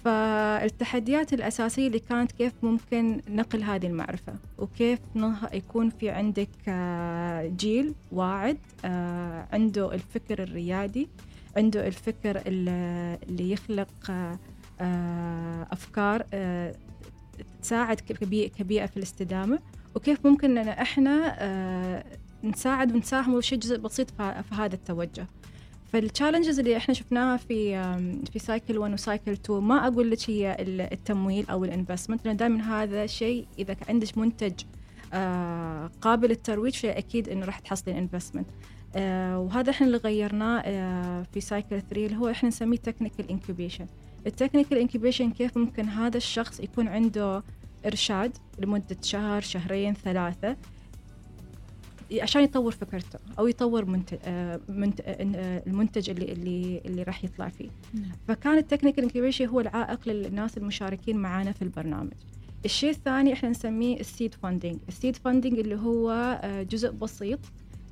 فالتحديات الأساسية اللي كانت كيف ممكن نقل هذه المعرفة وكيف يكون في عندك آه، جيل واعد آه، عنده الفكر الريادي عنده الفكر اللي يخلق آه، أفكار تساعد كبيئة في الاستدامة وكيف ممكن أن إحنا نساعد ونساهم ولو شيء جزء بسيط في هذا التوجه. فال challenges اللي إحنا شفناها في في cycle 1 و cycle 2 ما أقول لك هي التمويل أو ال investment لأن دائما هذا شيء إذا عندك منتج آه، قابل للترويج فاكيد إنه راح تحصلين investment آه، وهذا إحنا اللي غيرناه آه، في cycle 3 اللي هو إحنا نسميه technical incubation ال technical incubation كيف ممكن هذا الشخص يكون عنده إرشاد لمدة شهر شهرين ثلاثة؟ عشان يطور فكرته أو يطور منتج آه، آه، المنتج اللي اللي اللي راح يطلع فيه. نعم. فكان ال technical incubation هو العائق للناس المشاركين معنا في البرنامج. الشيء الثاني إحنا نسميه ال seed funding ال seed funding اللي هو آه، جزء بسيط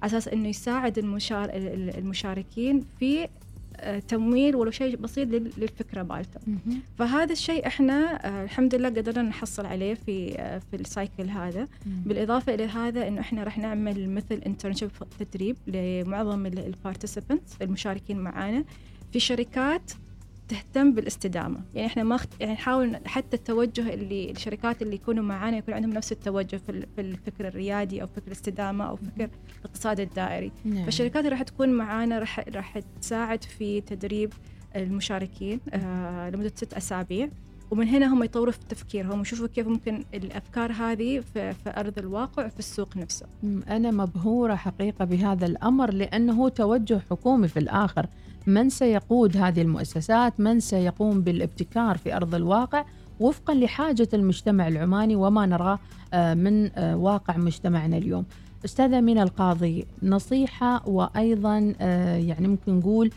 على أساس إنه يساعد المشار المشاركين في تمويل ولو شيء بسيط للفكرة مالته. فهذا الشيء إحنا آه، الحمد لله قدرنا نحصل عليه في آه، في ال cycle هذا. بالإضافة إلى هذا إنه إحنا راح نعمل مثل internship تدريب لمعظم ال participants المشاركين معنا في شركات تهتم بالاستدامة. يعني إحنا ما يعني نحاول حتى التوجه اللي الشركات اللي يكونوا معانا يكون عندهم نفس التوجه في, في الفكر الريادي أو فكر الاستدامة أو فكر الاقتصاد الدائري. نعم. فالشركات اللي راح تكون معانا راح راح تساعد في تدريب المشاركين آه لمدة ست أسابيع. ومن هنا هم يطوروا في تفكيرهم ويشوفوا كيف ممكن الأفكار هذه في, في أرض الواقع في السوق نفسه. أنا مبهورة حقيقة بهذا الأمر لأنه توجه حكومي في الآخر. من سيقود هذه المؤسسات؟ من سيقوم بالابتكار في أرض الواقع؟ وفقا لحاجة المجتمع العماني وما نراه آه، من آه، واقع مجتمعنا اليوم. أستاذة أمينة القاضي نصيحة وأيضا آه، يعني ممكن نقول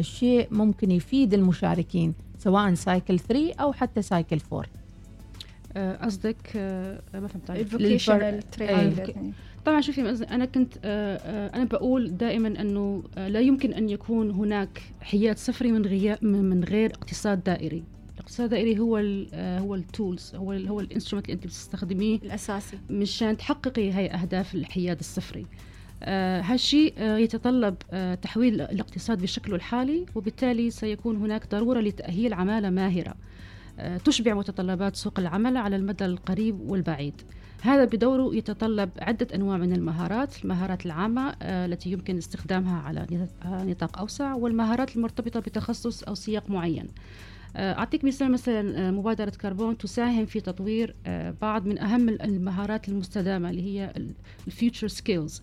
شيء ممكن يفيد المشاركين. سواء cycle 3 أو حتى cycle 4 قصدك ما فهمت ال vocational طبعا شوفي أنا كنت آه، آه، أنا بقول دائما إنه آه، لا يمكن أن يكون هناك حياد صفري من غير من غير اقتصاد دائري. الاقتصاد الدائري هو ال هو ال tools هو ال هو ال instrument اللي أنت بتستخدميه الأساسي. مشان تحققي هاي أهداف الحياد الصفري آه هالشيء آه يتطلب آه تحويل الاقتصاد بشكله الحالي وبالتالي سيكون هناك ضرورة لتأهيل عمالة ماهرة آه تشبع متطلبات سوق العمل على المدى القريب والبعيد. هذا بدوره يتطلب عدة أنواع من المهارات المهارات العامة آه، التي يمكن استخدامها على نطاق أوسع والمهارات المرتبطة بتخصص أو سياق معين. آه، أعطيك مثال مثلا آه، مبادرة كربون تساهم في تطوير بعض من أهم المهارات المستدامة اللي هي ال future skills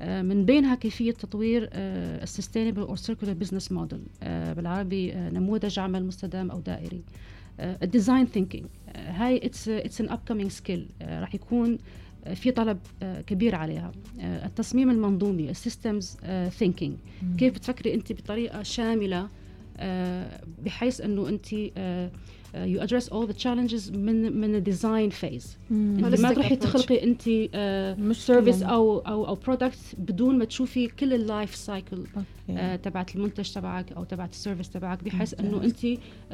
من بينها كيفية تطوير ال sustainable أو circular business model بالعربي نموذج عمل مستدام أو دائري. ال design thinking هاي it's it's an upcoming skill راح يكون في طلب كبير عليها. التصميم المنظومي ال systems thinking كيف تفكري أنت بطريقة شاملة بحيث إنه أنت you address all the challenges من من ال design phase أنت ما تروحي تخلقي أنت uh, مش service أو أو أو product بدون ما تشوفي كل ال life cycle تبعت المنتج تبعك أو تبعت ال service تبعك. بحيث إنه أنت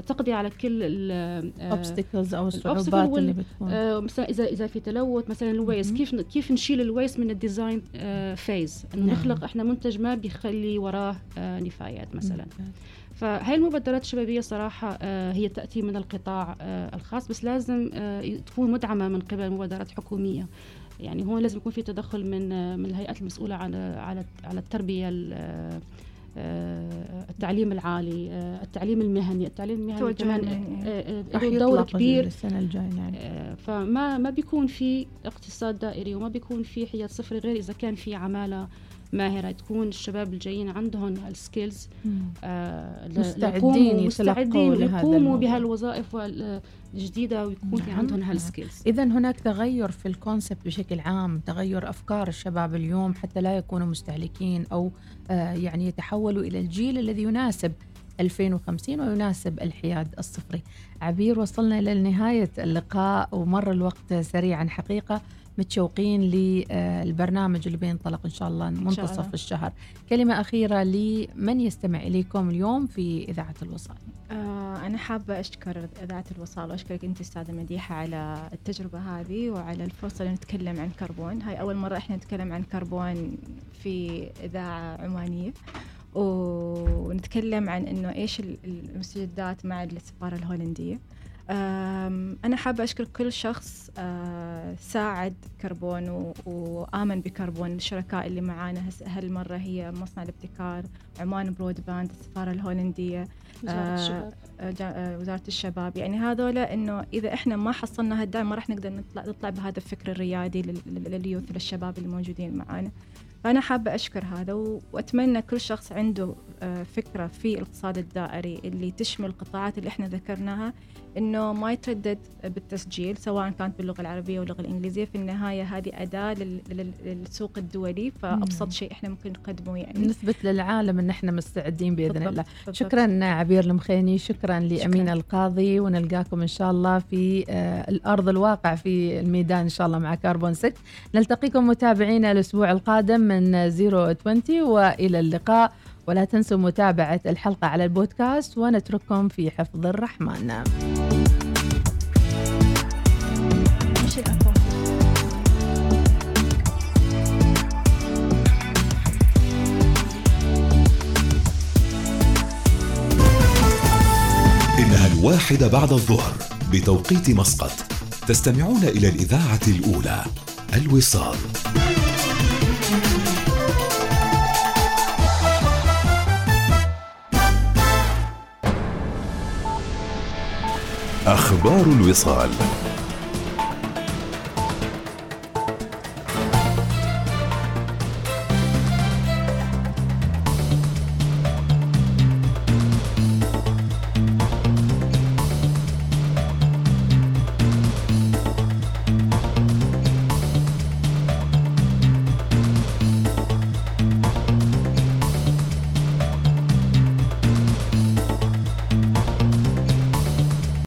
تقضي على كل ال obstacles أو الصعوبات اللي بتكون. مثلا اذا إذا في تلوث مثلا ال waste كيف كيف نشيل ال waste من ال design فيز إنه نعم. نخلق إحنا منتج ما بيخلي وراه نفايات مثلا. فهي المبادرات الشبابية صراحة آه، هي تأتي من القطاع آه، الخاص بس لازم آه، تكون مدعمة من قبل مبادرات حكومية يعني هون لازم يكون في تدخل من من الهيئات المسؤولة على على على التربية التعليم العالي التعليم المهني التعليم المهني كمان له دور كبير السنة الجاية يعني. فما ما بيكون في اقتصاد دائري وما بيكون في حياد صفري غير إذا كان في عمالة ماهرة تكون الشباب الجايين عندهم ال skills آه مستعدين مستعدين يقوموا بهالوظائف الجديدة ويكون في نعم. عندهم هال skills اذا هناك تغير في ال concept بشكل عام تغير أفكار الشباب اليوم حتى لا يكونوا مستهلكين أو آه يعني يتحولوا إلى الجيل الذي يناسب 2050 ويناسب الحياد الصفري. عبير وصلنا إلى نهاية اللقاء ومر الوقت سريعا حقيقة. متشوقين للبرنامج اللي بينطلق إن شاء الله منتصف شاء الشهر. كلمة أخيرة لمن يستمع إليكم اليوم في إذاعة الوصال. آه أنا حابة أشكر إذاعة الوصال وأشكرك أنت أستاذة مديحة على التجربة هذه وعلى الفرصة اللي نتكلم عن كربون. هاي أول مرة إحنا نتكلم عن كربون في إذاعة عمانية. ونتكلم عن إنه إيش المستجدات مع السفارة الهولندية. أنا حابة أشكر كل شخص آه، ساعد كربون وآمن بكربون. الشركاء اللي معانا هالمرة هي مصنع الابتكار عمان برود باند السفارة الهولندية وزارة آه، الشباب. آه، وزارة الشباب. يعني هذولا إنه إذا إحنا ما حصلنا هالدعم ما راح نقدر نطلع نطلع بهذا الفكر الريادي لل youth للشباب الموجودين معانا. فأنا حابة أشكر هذا وأتمنى كل شخص عنده فكرة في الاقتصاد الدائري اللي تشمل القطاعات اللي إحنا ذكرناها. إنه ما يتردد بالتسجيل سواء كانت باللغة العربية واللغة الإنجليزية في النهاية هذه أداة للسوق الدولي. فأبسط شيء إحنا ممكن نقدمه يعني. نثبت للعالم إن إحنا مستعدين بإذن بالضبط الله. بالضبط. شكرا عبير المخيني شكرا لأمين القاضي ونلقاكم إن شاء الله في آه الأرض الواقع في الميدان إن شاء الله مع كاربون 6 نلتقيكم متابعينا الأسبوع القادم من 020 وإلى اللقاء. ولا تنسوا متابعة الحلقة على البودكاست ونترككم في حفظ الرحمن. إنها الواحدة بعد الظهر بتوقيت مسقط. تستمعون إلى الإذاعة الأولى الوصال. أخبار الوصال.